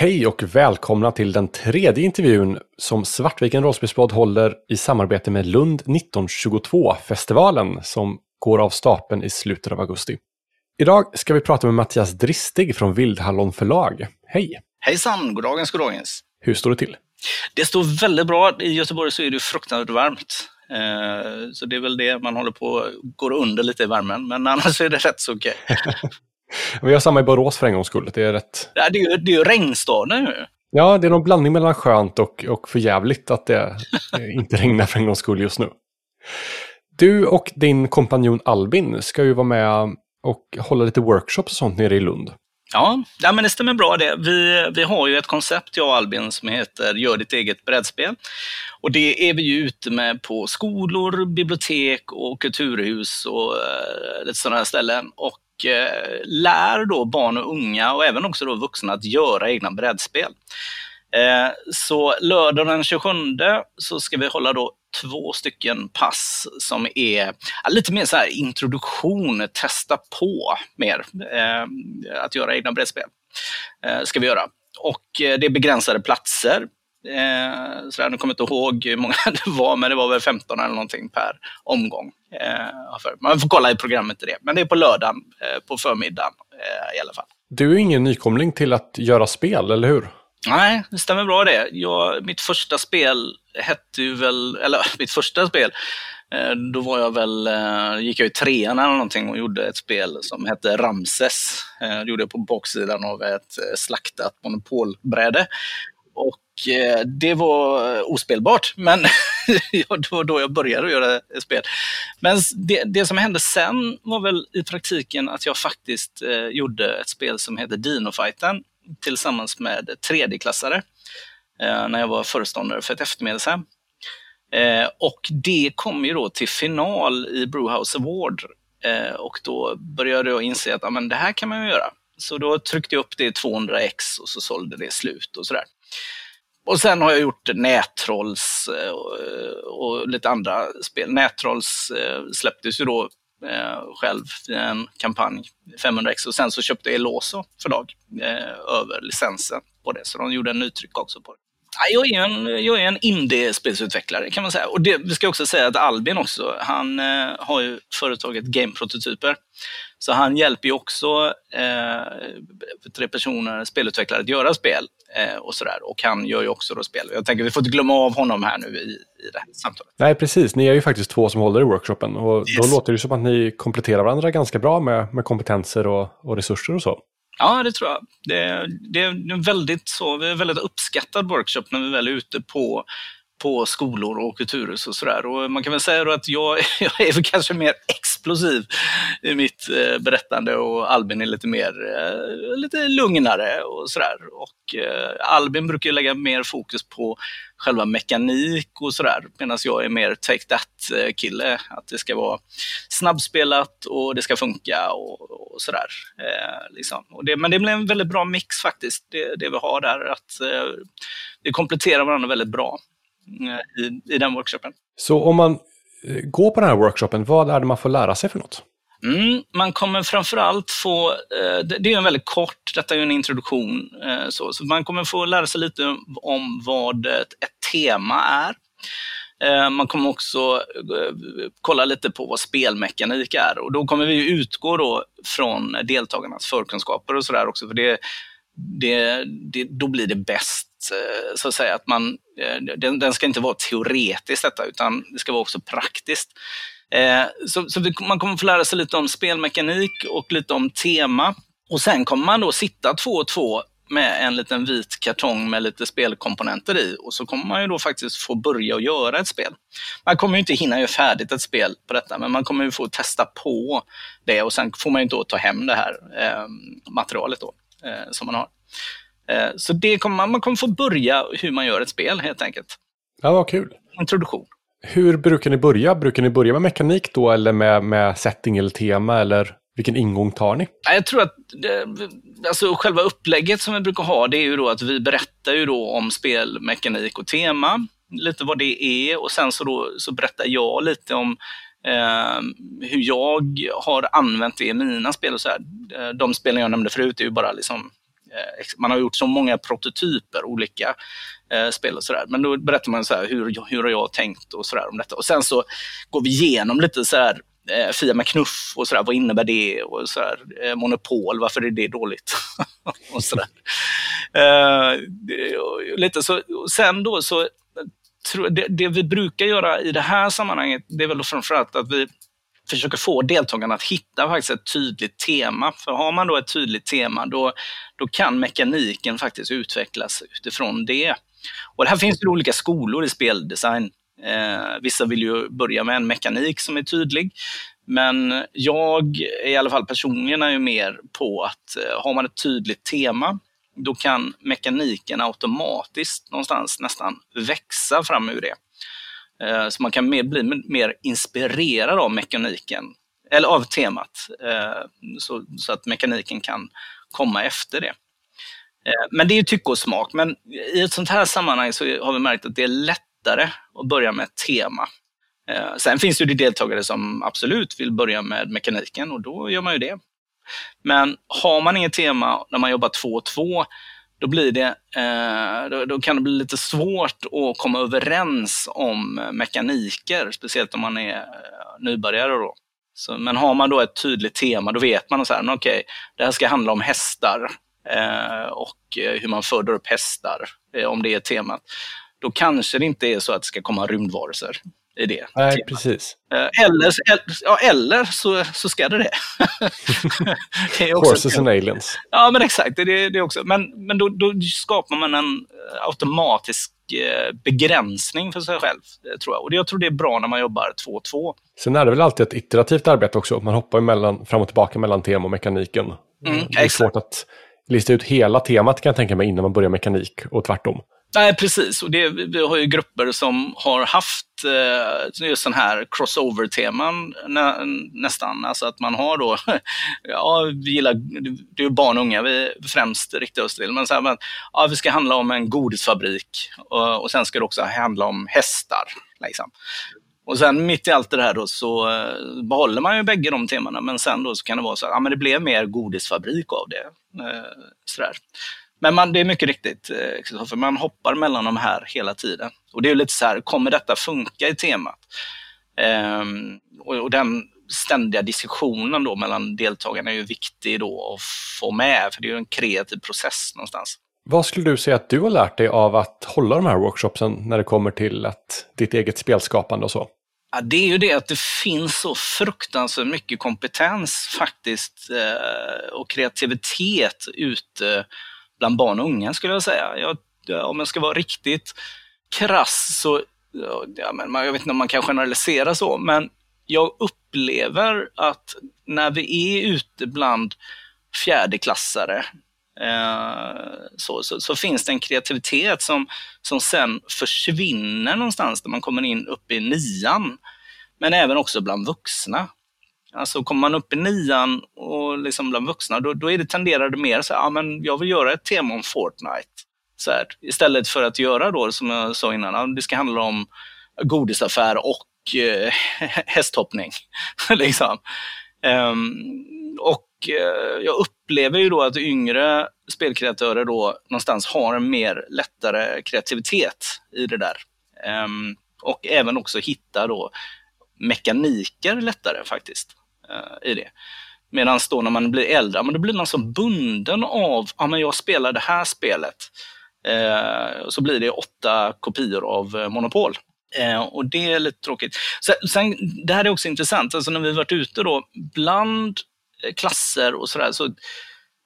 Hej och välkomna till den tredje intervjun som Svartviken rollspelspodd håller i samarbete med Lund 1922-festivalen som går av stapeln i slutet av augusti. Idag ska vi prata med Mattias Dristig från Vildhallon förlag. Hej! Hejsan, goddagens, goddagens. Hur står det till? Det står väldigt bra. I Göteborg så är det fruktansvärt varmt. Eh, så det är väl det man håller på går under lite i värmen, men annars är det rätt så okej. Vi har samma i Borås för en gångs skull. Det är rätt... Ja, det är ju, det är ju regnstaden nu. Ja, det är någon blandning mellan skönt och, och för jävligt att det inte regnar för en gångs skull just nu. Du och din kompanjon Albin ska ju vara med och hålla lite workshops och sånt nere i Lund. Ja, ja men det stämmer bra det. Vi, vi har ju ett koncept, jag och Albin, som heter Gör ditt eget brädspel. Och det är vi ju ute med på skolor, bibliotek och kulturhus och uh, lite sådana här ställen. Och uh, lär då barn och unga och även också då vuxna att göra egna brädspel. Eh, så lördag den 27 så ska vi hålla då två stycken pass som är lite mer så här introduktion, testa på mer, eh, att göra egna brädspel. Eh, ska vi göra. Och det är begränsade platser. Eh, så där, nu kommer jag inte ihåg hur många det var, men det var väl 15 eller någonting per omgång. Eh, man får kolla i programmet i det. Men det är på lördagen eh, på förmiddagen eh, i alla fall. Du är ingen nykomling till att göra spel, eller hur? Nej, det stämmer bra det. Jag, mitt första spel hette ju väl, eller mitt första spel, eh, då var jag väl, eh, gick jag i trean eller någonting och gjorde ett spel som hette Ramses. Eh, det gjorde jag på baksidan av ett slaktat monopolbräde. Och Eh, det var ospelbart, men det var då jag började göra ett spel. Men det, det, som hände sen var väl i praktiken att jag faktiskt eh, gjorde ett spel som heter Dinofighten tillsammans med tredjeklassare eh, när jag var föreståndare för ett eftermiddagshem. Eh, och det kom ju då till final i Brewhouse Award och då började jag inse att men det här kan man ju göra. Så då tryckte jag upp det i 200x och så sålde det slut och sådär. Och sen har jag gjort Nättrolls eh, och lite andra spel. Nättrolls eh, släpptes ju då eh, själv i en kampanj, 500x. Och sen så köpte Eloso förlag över licensen på det, så de gjorde en nytryck också på det. Jag är en, jag är en indie-spelsutvecklare kan man säga. Och det, vi ska också säga att Albin också, han eh, har ju företaget Game Prototyper. Så han hjälper ju också eh, tre personer, spelutvecklare, att göra spel och sådär. Och han gör ju också då spel. Jag tänker vi får inte glömma av honom här nu i, i det här samtalet. Nej, precis. Ni är ju faktiskt två som håller i workshopen. Och yes. då låter det som att ni kompletterar varandra ganska bra med, med kompetenser och, och resurser och så. Ja, det tror jag. Det, det är en väldigt, så, väldigt uppskattad workshop när vi väl är ute på på skolor och kulturhus och sådär. Och man kan väl säga att jag, jag är väl kanske mer explosiv i mitt eh, berättande och Albin är lite mer, eh, lite lugnare och sådär. Och eh, Albin brukar lägga mer fokus på själva mekanik och sådär, medan jag är mer take that-kille. Eh, att det ska vara snabbspelat och det ska funka och, och sådär. Eh, liksom. och det, men det blir en väldigt bra mix faktiskt, det, det vi har där. Att eh, det kompletterar varandra väldigt bra i, i den workshopen. Så om man eh, går på den här workshopen, vad är det man får lära sig för något? Mm, man kommer framförallt få, eh, det är en väldigt kort, detta är en introduktion, eh, så, så man kommer få lära sig lite om vad ett, ett tema är. Man kommer också kolla lite på vad spelmekanik är och då kommer vi utgå då från deltagarnas förkunskaper och sådär också, för det, det, det, då blir det bäst eh, så att säga, att man, eh, den, den ska inte vara teoretiskt detta, utan det ska vara också praktiskt. Eh, så, så man kommer få lära sig lite om spelmekanik och lite om tema. Och sen kommer man då sitta två och två med en liten vit kartong med lite spelkomponenter i och så kommer man ju då faktiskt få börja att göra ett spel. Man kommer ju inte hinna göra färdigt ett spel på detta, men man kommer ju få testa på det och sen får man ju då ta hem det här eh, materialet då, eh, som man har. Eh, så det kommer man, kommer få börja hur man gör ett spel helt enkelt. Ja, vad kul. Introduktion. Hur brukar ni börja? Brukar ni börja med mekanik då eller med, med setting eller tema eller vilken ingång tar ni? Jag tror att alltså själva upplägget som vi brukar ha det är ju då att vi berättar ju då om spelmekanik och tema, lite vad det är och sen så, då, så berättar jag lite om eh, hur jag har använt det i mina spel och så här. De spelen jag nämnde förut är ju bara liksom Eh, man har gjort så många prototyper, olika eh, spel och sådär. Men då berättar man så här, hur, hur har jag tänkt och sådär om detta. Och sen så går vi igenom lite så här eh, Fia med knuff och sådär, vad innebär det? Och sådär, eh, monopol, varför är det dåligt? och sådär. Eh, lite så, sen då så, eh, det, det, vi brukar göra i det här sammanhanget, det är väl framförallt att vi försöker få deltagarna att hitta faktiskt ett tydligt tema. För har man då ett tydligt tema, då, då kan mekaniken faktiskt utvecklas utifrån det. Och det här finns det olika skolor i speldesign. Eh, vissa vill ju börja med en mekanik som är tydlig. Men jag i alla fall personligen är ju mer på att eh, har man ett tydligt tema, då kan mekaniken automatiskt någonstans nästan växa fram ur det. Eh, så man kan mer, bli mer inspirerad av mekaniken, eller av temat, eh, så, så att mekaniken kan komma efter det. Eh, men det är ju tycke och smak, men i ett sånt här sammanhang så har vi märkt att det är lättare att börja med ett tema. Eh, sen finns det ju deltagare som absolut vill börja med mekaniken och då gör man ju det. Men har man inget tema när man jobbar två och två, då, blir det, eh, då, då, kan det bli lite svårt att komma överens om mekaniker, speciellt om man är eh, nybörjare. Då. Så, men har man då ett tydligt tema, då vet man att okej, okay, det här ska handla om hästar eh, och hur man föder upp hästar, om det är temat. Då kanske det inte är så att det ska komma rymdvarelser i det. Nej, temat. precis. Eh, eller, ja, eller så, så ska det det. det Horses and aliens. Ja, men exakt. Det, det också. Men, men då, då skapar man en eh, automatisk eh, begränsning för sig själv, tror jag. Och jag tror det är bra när man jobbar två och två. Sen är det väl alltid ett iterativt arbete också. Man hoppar mellan, fram och tillbaka mellan tema och mekaniken. Mm, det är exakt. svårt att lista ut hela temat kan jag tänka mig innan man börjar mekanik och tvärtom. Nej, precis. Och det, vi har ju grupper som har haft eh, just sådana här crossover-teman nä, nästan. Alltså att man har då, ja, vi gillar, det är ju barn och unga vi främst riktar oss till, men så här, men, ja, vi ska handla om en godisfabrik och, och sen ska det också handla om hästar. Liksom. Och sen mitt i allt det här då så eh, behåller man ju bägge de temana, men sen då så kan det vara så att ja, men det blev mer godisfabrik av det. Eh, sådär. Men man, det är mycket riktigt, eh, för man hoppar mellan de här hela tiden. Och det är lite så här, kommer detta funka i temat? Ehm, och, den ständiga diskussionen då mellan deltagarna är ju viktig då att få med, för det är ju en kreativ process någonstans. Vad skulle du säga att du har lärt dig av att hålla de här workshopsen när det kommer till att, ditt eget spelskapande och så? Ja, det är ju det att det finns så fruktansvärt mycket kompetens faktiskt eh, och kreativitet ute bland barn och unga skulle jag säga. Jag, om jag ska vara riktigt krass så, ja, men jag vet inte om man kan generalisera så, men jag upplever att när vi är ute bland fjärdeklassare eh, så, så, så, finns det en kreativitet som, som sen försvinner någonstans när man kommer in upp i nian. Men även också bland vuxna. Alltså kommer man upp i nian och liksom bland vuxna, då, då är det, tenderar det mer så här, ja men jag vill göra ett tema om Fortnite. Så här, istället för att göra då, som jag sa innan, det ska handla om godisaffär och eh, hästhoppning. liksom. Um, och eh, jag upplever ju då att yngre spelkreatörer då någonstans har en mer lättare kreativitet i det där. Um, och även också hitta då mekaniker lättare faktiskt Eh, i det. Medan då när man blir äldre, men då blir man så bunden av, ja men jag spelar det här spelet. Eh, så blir det åtta kopior av eh, Monopol. Eh, och det är lite tråkigt. Sen, det här är också intressant, alltså när vi varit ute då bland eh, klasser och sådär så,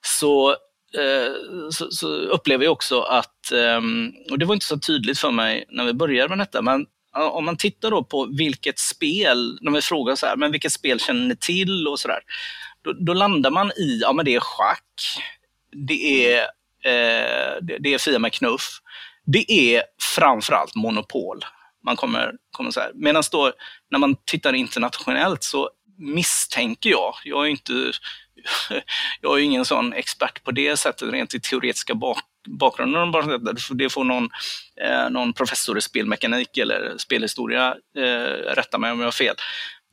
så, så, så, upplever jag också att, ehm, och det var inte så tydligt för mig när vi började med detta, men om man tittar då på vilket spel, när vi frågar så här, men vilket spel känner ni till och sådär. Då, då, landar man i, ja men det är schack, det är, eh, det, det är Fia med knuff, det är framförallt Monopol. Man kommer, kommer så här. Medan då när man tittar internationellt så misstänker jag, jag är inte jag är ingen sån expert på det sättet, rent i teoretiska bak bakgrunden. Det får någon, eh, någon professor i spelmekanik eller spelhistoria eh, rätta mig om jag har fel.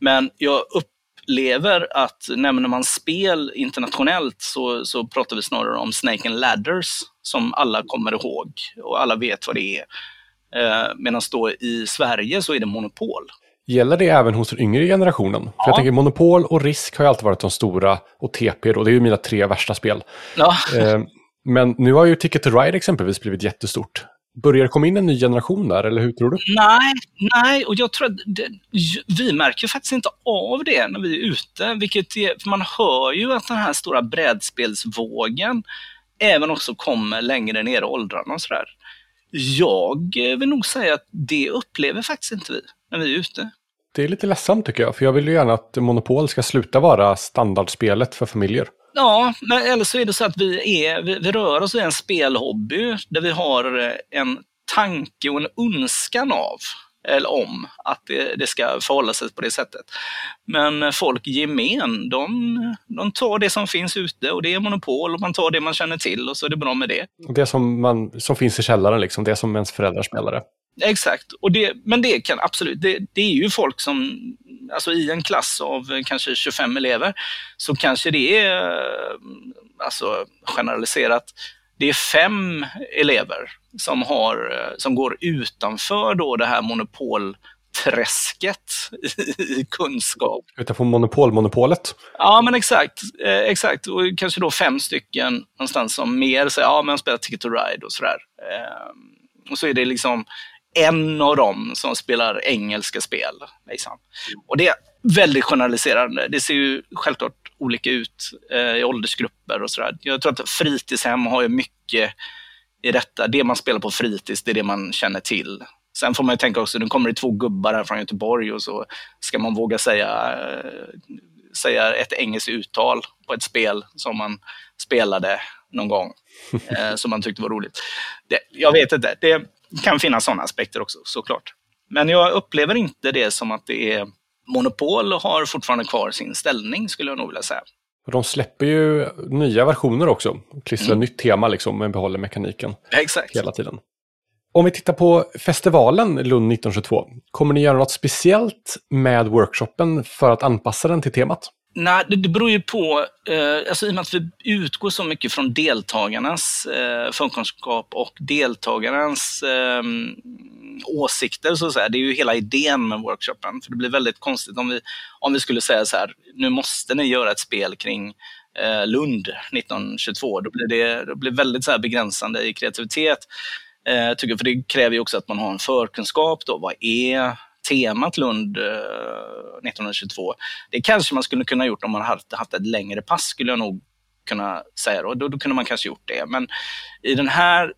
Men jag upplever att när man spel internationellt så, så pratar vi snarare om Snake and Ladders som alla kommer ihåg och alla vet vad det är. Eh, Medan då i Sverige så är det Monopol. Gäller det även hos den yngre generationen? Ja. För jag tänker Monopol och Risk har ju alltid varit de stora och TP då, det är ju mina tre värsta spel. Ja. Men nu har ju Ticket to Ride exempelvis blivit jättestort. Börjar det komma in en ny generation där, eller hur tror du? Nej, nej och jag tror att det, vi märker faktiskt inte av det när vi är ute. Vilket är, man hör ju att den här stora brädspelsvågen även också kommer längre ner i åldrarna och sådär. Jag vill nog säga att det upplever faktiskt inte vi när vi är ute. Det är lite ledsamt tycker jag, för jag vill ju gärna att Monopol ska sluta vara standardspelet för familjer. Ja, men eller så är det så att vi, är, vi, vi rör oss i en spelhobby där vi har eh, en tanke och en önskan av eller om att det, det, ska förhålla sig på det sättet. Men folk i gemen, de, de tar det som finns ute och det är monopol och man tar det man känner till och så är det bra med det. Det som, man, som finns i källaren, liksom, det som ens föräldrar spelade. Exakt, och det, men det kan absolut, det, det är ju folk som, alltså i en klass av kanske 25 elever, så kanske det är, alltså generaliserat, det är fem elever som, har, som går utanför då det här monopolträsket i kunskap. Utanför monopolmonopolet? Ja, men exakt. Eh, exakt. Och kanske då fem stycken någonstans som mer säger, ja men spelar Ticket to Ride och sådär. Eh, och så är det liksom en av dem som spelar engelska spel. Liksom. Och det är väldigt generaliserande. Det ser ju självklart olika ut eh, i åldersgrupper och sådär. Jag tror att fritidshem har ju mycket i detta. Det man spelar på fritids, det är det man känner till. Sen får man ju tänka också, nu kommer det två gubbar här från Göteborg och så ska man våga säga, eh, säga ett engelskt uttal på ett spel som man spelade någon gång, eh, som man tyckte var roligt. Det, jag vet inte. Det, kan finnas sådana aspekter också såklart. Men jag upplever inte det som att det är Monopol har fortfarande kvar sin ställning skulle jag nog vilja säga. De släpper ju nya versioner också, klistrar mm. nytt tema liksom, men behåller mekaniken Exakt. hela tiden. Om vi tittar på festivalen Lund 1922, kommer ni göra något speciellt med workshopen för att anpassa den till temat? Nej, det, det beror ju på, eh, alltså i och med att vi utgår så mycket från deltagarnas eh, förkunskap och deltagarnas eh, åsikter, så att säga. det är ju hela idén med workshopen. För det blir väldigt konstigt om vi, om vi skulle säga så här, nu måste ni göra ett spel kring eh, Lund 1922. Då blir det då blir väldigt så begränsande i kreativitet. Eh, tycker, för det kräver ju också att man har en förkunskap. Då. Vad är temat Lund eh, 1922. Det kanske man skulle kunna gjort om man hade haft ett längre pass, skulle jag nog kunna säga. Då, då, då kunde man kanske gjort det. Men i den här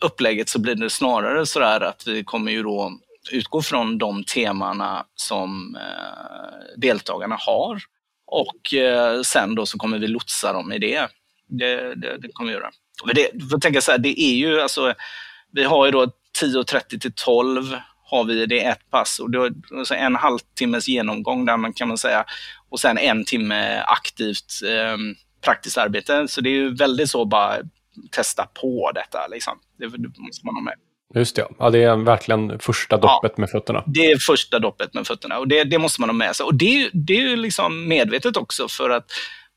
upplägget så blir det snarare så att vi kommer ju då utgå från de temana som eh, deltagarna har. Och eh, sen då så kommer vi lotsa dem i det. Det, det, det kommer vi göra. Det, för tänka så här, det är ju alltså, vi har ju då 10.30 till 12 har vi det ett pass och då, alltså en halvtimmes genomgång där man kan man säga och sen en timme aktivt eh, praktiskt arbete. Så det är ju väldigt så bara testa på detta liksom. Det, det måste man ha med. Just det, ja, det är verkligen första doppet ja, med fötterna. Det är första doppet med fötterna och det, det måste man ha med sig. Och det, det är ju liksom medvetet också för att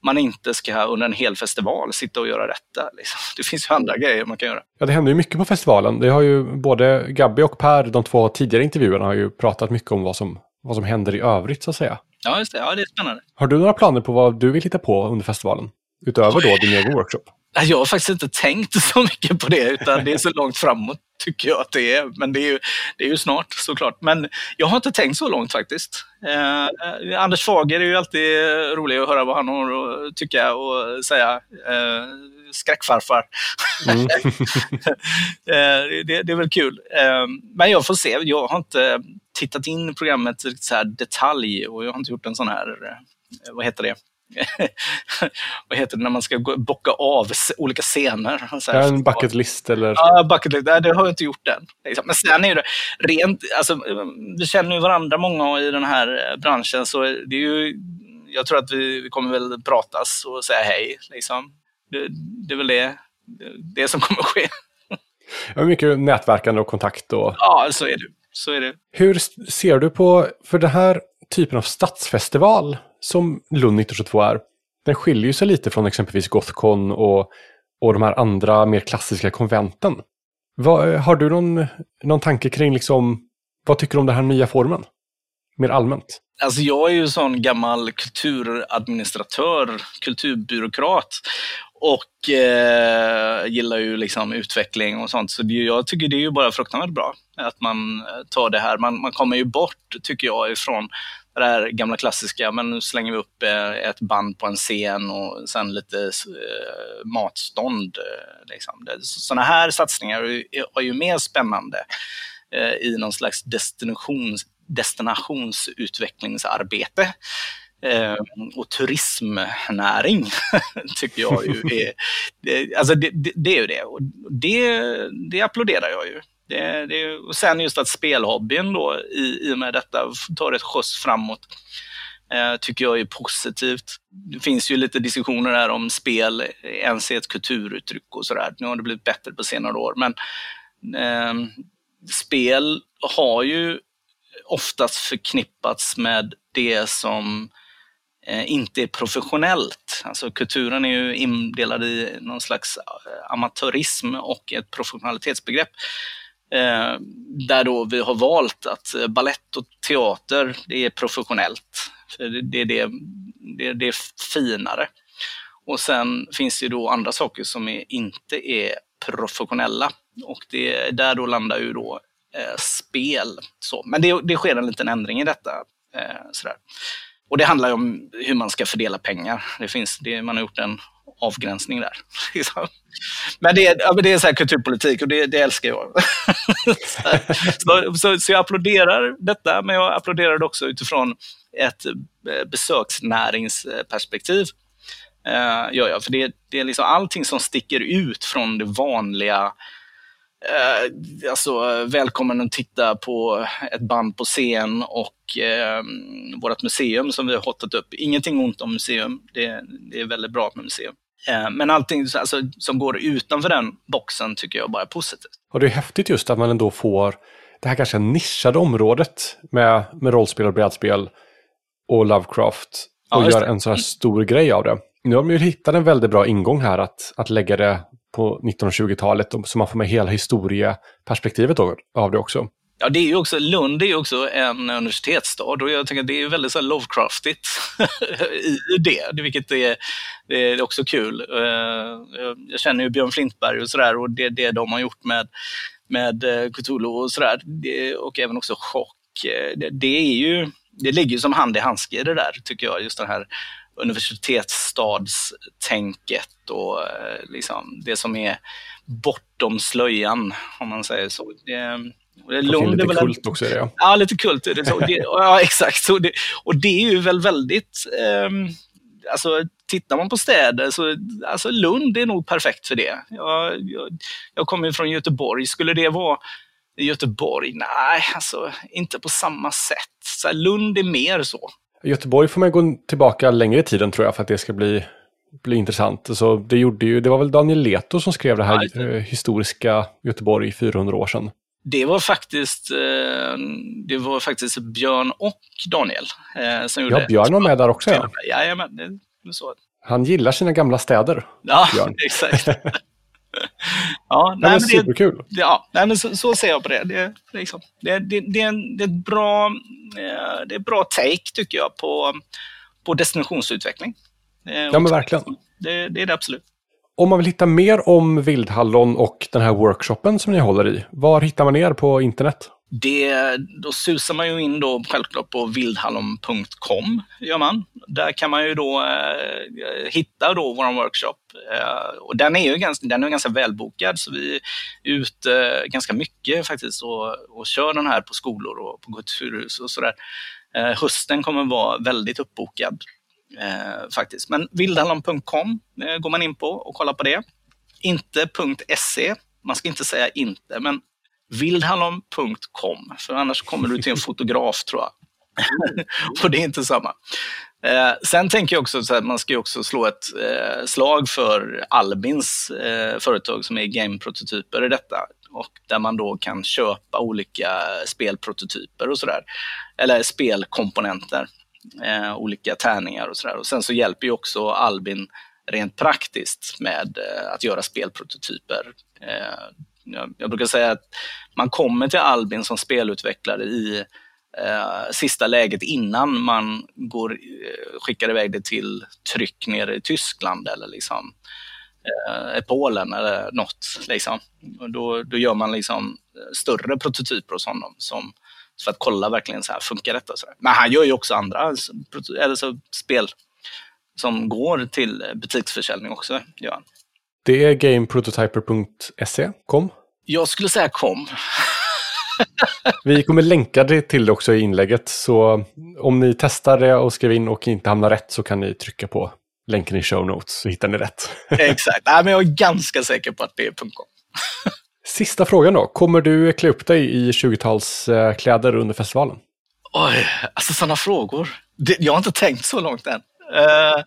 man inte ska under en hel festival sitta och göra detta. Liksom. Det finns ju andra grejer man kan göra. Ja, det händer ju mycket på festivalen. Det har ju både Gabby och Per, de två tidigare intervjuerna, har ju pratat mycket om vad som, vad som händer i övrigt så att säga. Ja, just det. Ja, det är spännande. Har du några planer på vad du vill hitta på under festivalen? Utöver då din egen workshop? Jag har faktiskt inte tänkt så mycket på det, utan det är så långt framåt tycker jag att det är. Men det är ju, det är ju snart såklart. Men jag har inte tänkt så långt faktiskt. Eh, Anders Fager är ju alltid rolig att höra vad han har att tycka och säga. Eh, skräckfarfar. Mm. eh, det, det, är väl kul. Eh, men jag får se. Jag har inte tittat in programmet i så här detalj och jag har inte gjort en sån här, eh, vad heter det? vad heter det när man ska bocka av olika scener? Så här, en bucket list eller? Ja, bucket list. Nej, det har jag inte gjort än. Liksom. Men sen är det rent, alltså, vi känner ju varandra många i den här branschen, så det är ju, jag tror att vi kommer väl pratas och säga hej. Liksom. Det, det är väl det, det som kommer ske. Ja, mycket nätverkande och kontakt. Och... Ja, så är det. Så är det. Hur ser du på, för det här typen av stadsfestival som Lund 1922 är, den skiljer sig lite från exempelvis Gothcon och, och de här andra mer klassiska konventen. Vad, har du någon, någon tanke kring liksom, vad tycker du om den här nya formen? Mer allmänt. Alltså jag är ju sån gammal kulturadministratör, kulturbyråkrat och eh, gillar ju liksom utveckling och sånt. Så det, jag tycker det är ju bara fruktansvärt bra att man eh, tar det här. Man, man kommer ju bort, tycker jag, ifrån det här gamla klassiska, men nu slänger vi upp eh, ett band på en scen och sen lite eh, matstånd. Eh, liksom. Sådana här satsningar är, är ju mer spännande eh, i någon slags destinations, destinationsutvecklingsarbete. Eh, och turismnäring tycker jag ju är, det, alltså det, det, det, är ju det. Och det, det applåderar jag ju. Det, det, och sen just att spelhobbyn då i, i och med detta tar ett skjuts framåt eh, tycker jag är positivt. Det finns ju lite diskussioner här om spel ens är ett kulturuttryck och sådär. Nu har det blivit bättre på senare år, men eh, spel har ju oftast förknippats med det som eh, Eh, inte är professionellt. Alltså kulturen är ju indelad i någon slags eh, amatörism och ett professionalitetsbegrepp. Eh, där då vi har valt att ballett och teater, det är professionellt. Det, det, det, det, det är finare. Och sen finns det ju då andra saker som är, inte är professionella. Och det, där då landar ju då eh, spel. Så. Men det, det sker en liten ändring i detta. Eh, sådär. Och det handlar om hur man ska fördela pengar. Det finns, det, man har gjort en avgränsning där. Liksom. Men det, ja, det är så kulturpolitik och det, det älskar jag. så, så, så, jag applåderar detta, men jag applåderar det också utifrån ett eh, besöksnäringsperspektiv. Eh, uh, gör jag. För det, det är liksom allting som sticker ut från det vanliga Eh, alltså, välkommen att titta på ett band på scen och eh, vårt museum som vi har hotat upp. Ingenting ont om museum, det, det är väldigt bra med museum. Eh, men allting alltså, som går utanför den boxen tycker jag bara är positivt. Och det är häftigt just att man ändå får det här ganska nischade området med, med rollspel och brädspel och Lovecraft och ja, gör en så här stor grej av det. Nu har man ju hittat en väldigt bra ingång här att, att lägga det på 1920-talet så man får med hela historieperspektivet av det också. Ja, det är ju också, Lund är ju också en universitetsstad och jag tänker att det är väldigt så Lovecraftigt i det, vilket är, det är också kul. Eh, jag känner ju Björn Flintberg och sådär och det, det de har gjort med, med eh, Cthulhu och sådär, och även också Chock. Eh, det, det, är ju, det ligger ju som hand i handske i det där, tycker jag, just den här universitetsstadstänket och eh, liksom det som är bortom slöjan, om man säger så. Det, det Lund lite väl kult också är det ja. Ja, lite kult är det. Så. det ja, exakt. Så det, och det är ju väl väldigt, eh, alltså tittar man på städer så, alltså Lund är nog perfekt för det. Jag, jag, jag kommer ju från Göteborg, skulle det vara Göteborg? Nej, alltså inte på samma sätt. Så Lund är mer så. Göteborg får man gå tillbaka längre i tiden tror jag för att det ska bli, bli intressant. Så det, gjorde ju, det var väl Daniel Leto som skrev det här ja, det. historiska Göteborg 400 år sedan. Det var faktiskt, eh, det var faktiskt Björn och Daniel eh, som gjorde Ja, Björn var med där också. Ja. Jajamän, det, så. Han gillar sina gamla städer. Ja, Björn. exakt. ja, nej, men superkul. Det, ja, nej, men så, så, ser jag på det. Det, liksom, det, det, det, är, en, det, är ett bra, eh, det är bra take, tycker jag, på, på destinationsutveckling. Ja, men verkligen. Det, det är det absolut. Om man vill hitta mer om Vildhallon och den här workshopen som ni håller i, var hittar man er på internet? Det, då susar man ju in då självklart på vildhallon.com. Gör man. Där kan man ju då eh, hitta då vår workshop. Eh, och den är ju ganska, den är ganska välbokad så vi är ute eh, ganska mycket faktiskt och, och kör den här på skolor och på kulturhus och sådär. Eh, hösten kommer vara väldigt uppbokad eh, faktiskt. Men vildhallon.com eh, går man in på och kollar på det. Inte .se. Man ska inte säga inte, men vildhallon.com, för annars kommer du till en fotograf tror jag. och det är inte samma. Eh, sen tänker jag också att man ska också slå ett eh, slag för Albins eh, företag som är gameprototyper i detta. Och där man då kan köpa olika spelprototyper och sådär. Eller spelkomponenter, eh, olika tärningar och sådär. Och sen så hjälper ju också Albin rent praktiskt med eh, att göra spelprototyper. Jag, jag brukar säga att man kommer till Albin som spelutvecklare i eh, sista läget innan man går, eh, skickar iväg det till tryck nere i Tyskland eller liksom, eh, Polen eller något. Liksom. då, då gör man liksom eh, större prototyper hos honom som, för att kolla verkligen så här, funkar detta? Så här. Men han gör ju också andra alltså, spel som går till butiksförsäljning också. Gör Det är gameprototyper.se, kom? Jag skulle säga kom. Vi kommer länka det till det också i inlägget, så om ni testar det och skriver in och inte hamnar rätt så kan ni trycka på länken i show notes så hittar ni rätt. Exakt, Nej, men jag är ganska säker på att det är .com. Sista frågan då, kommer du klä upp dig i 20-talskläder under festivalen? Oj, alltså sådana frågor. Det, jag har inte tänkt så långt än. Uh,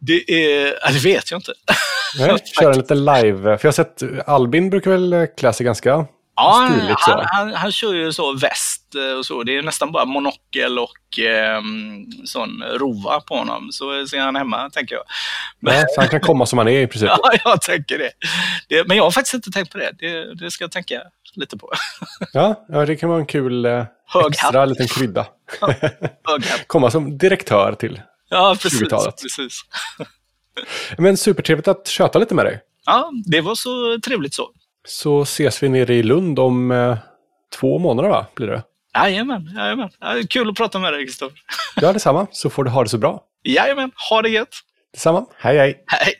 det, är, det vet jag inte. Nej, köra en liten live, för jag har sett Albin brukar väl klä sig ganska Ja, stiligt, han, han, han, kör ju så väst eh, och så. Det är nästan bara monokel och eh, sån rova på honom. Så ser han hemma, tänker jag. Men... Ja, så han kan komma som han är i princip. ja, jag tänker det. det. Men jag har faktiskt inte tänkt på det. Det, det ska jag tänka lite på. ja, ja, det kan vara en kul eh, extra liten krydda. komma som direktör till Ja, precis. precis. Men supertrevligt att köta lite med dig. Ja, det var så trevligt så. Så ses vi nere i Lund om eh, två månader, va? Blir det? Jajamän, jajamän. Ja, kul att prata med dig, Kristoffer. ja, detsamma. Så får du ha det så bra. Jajamän, ha det gött. Detsamma. Hej, hej. Hej.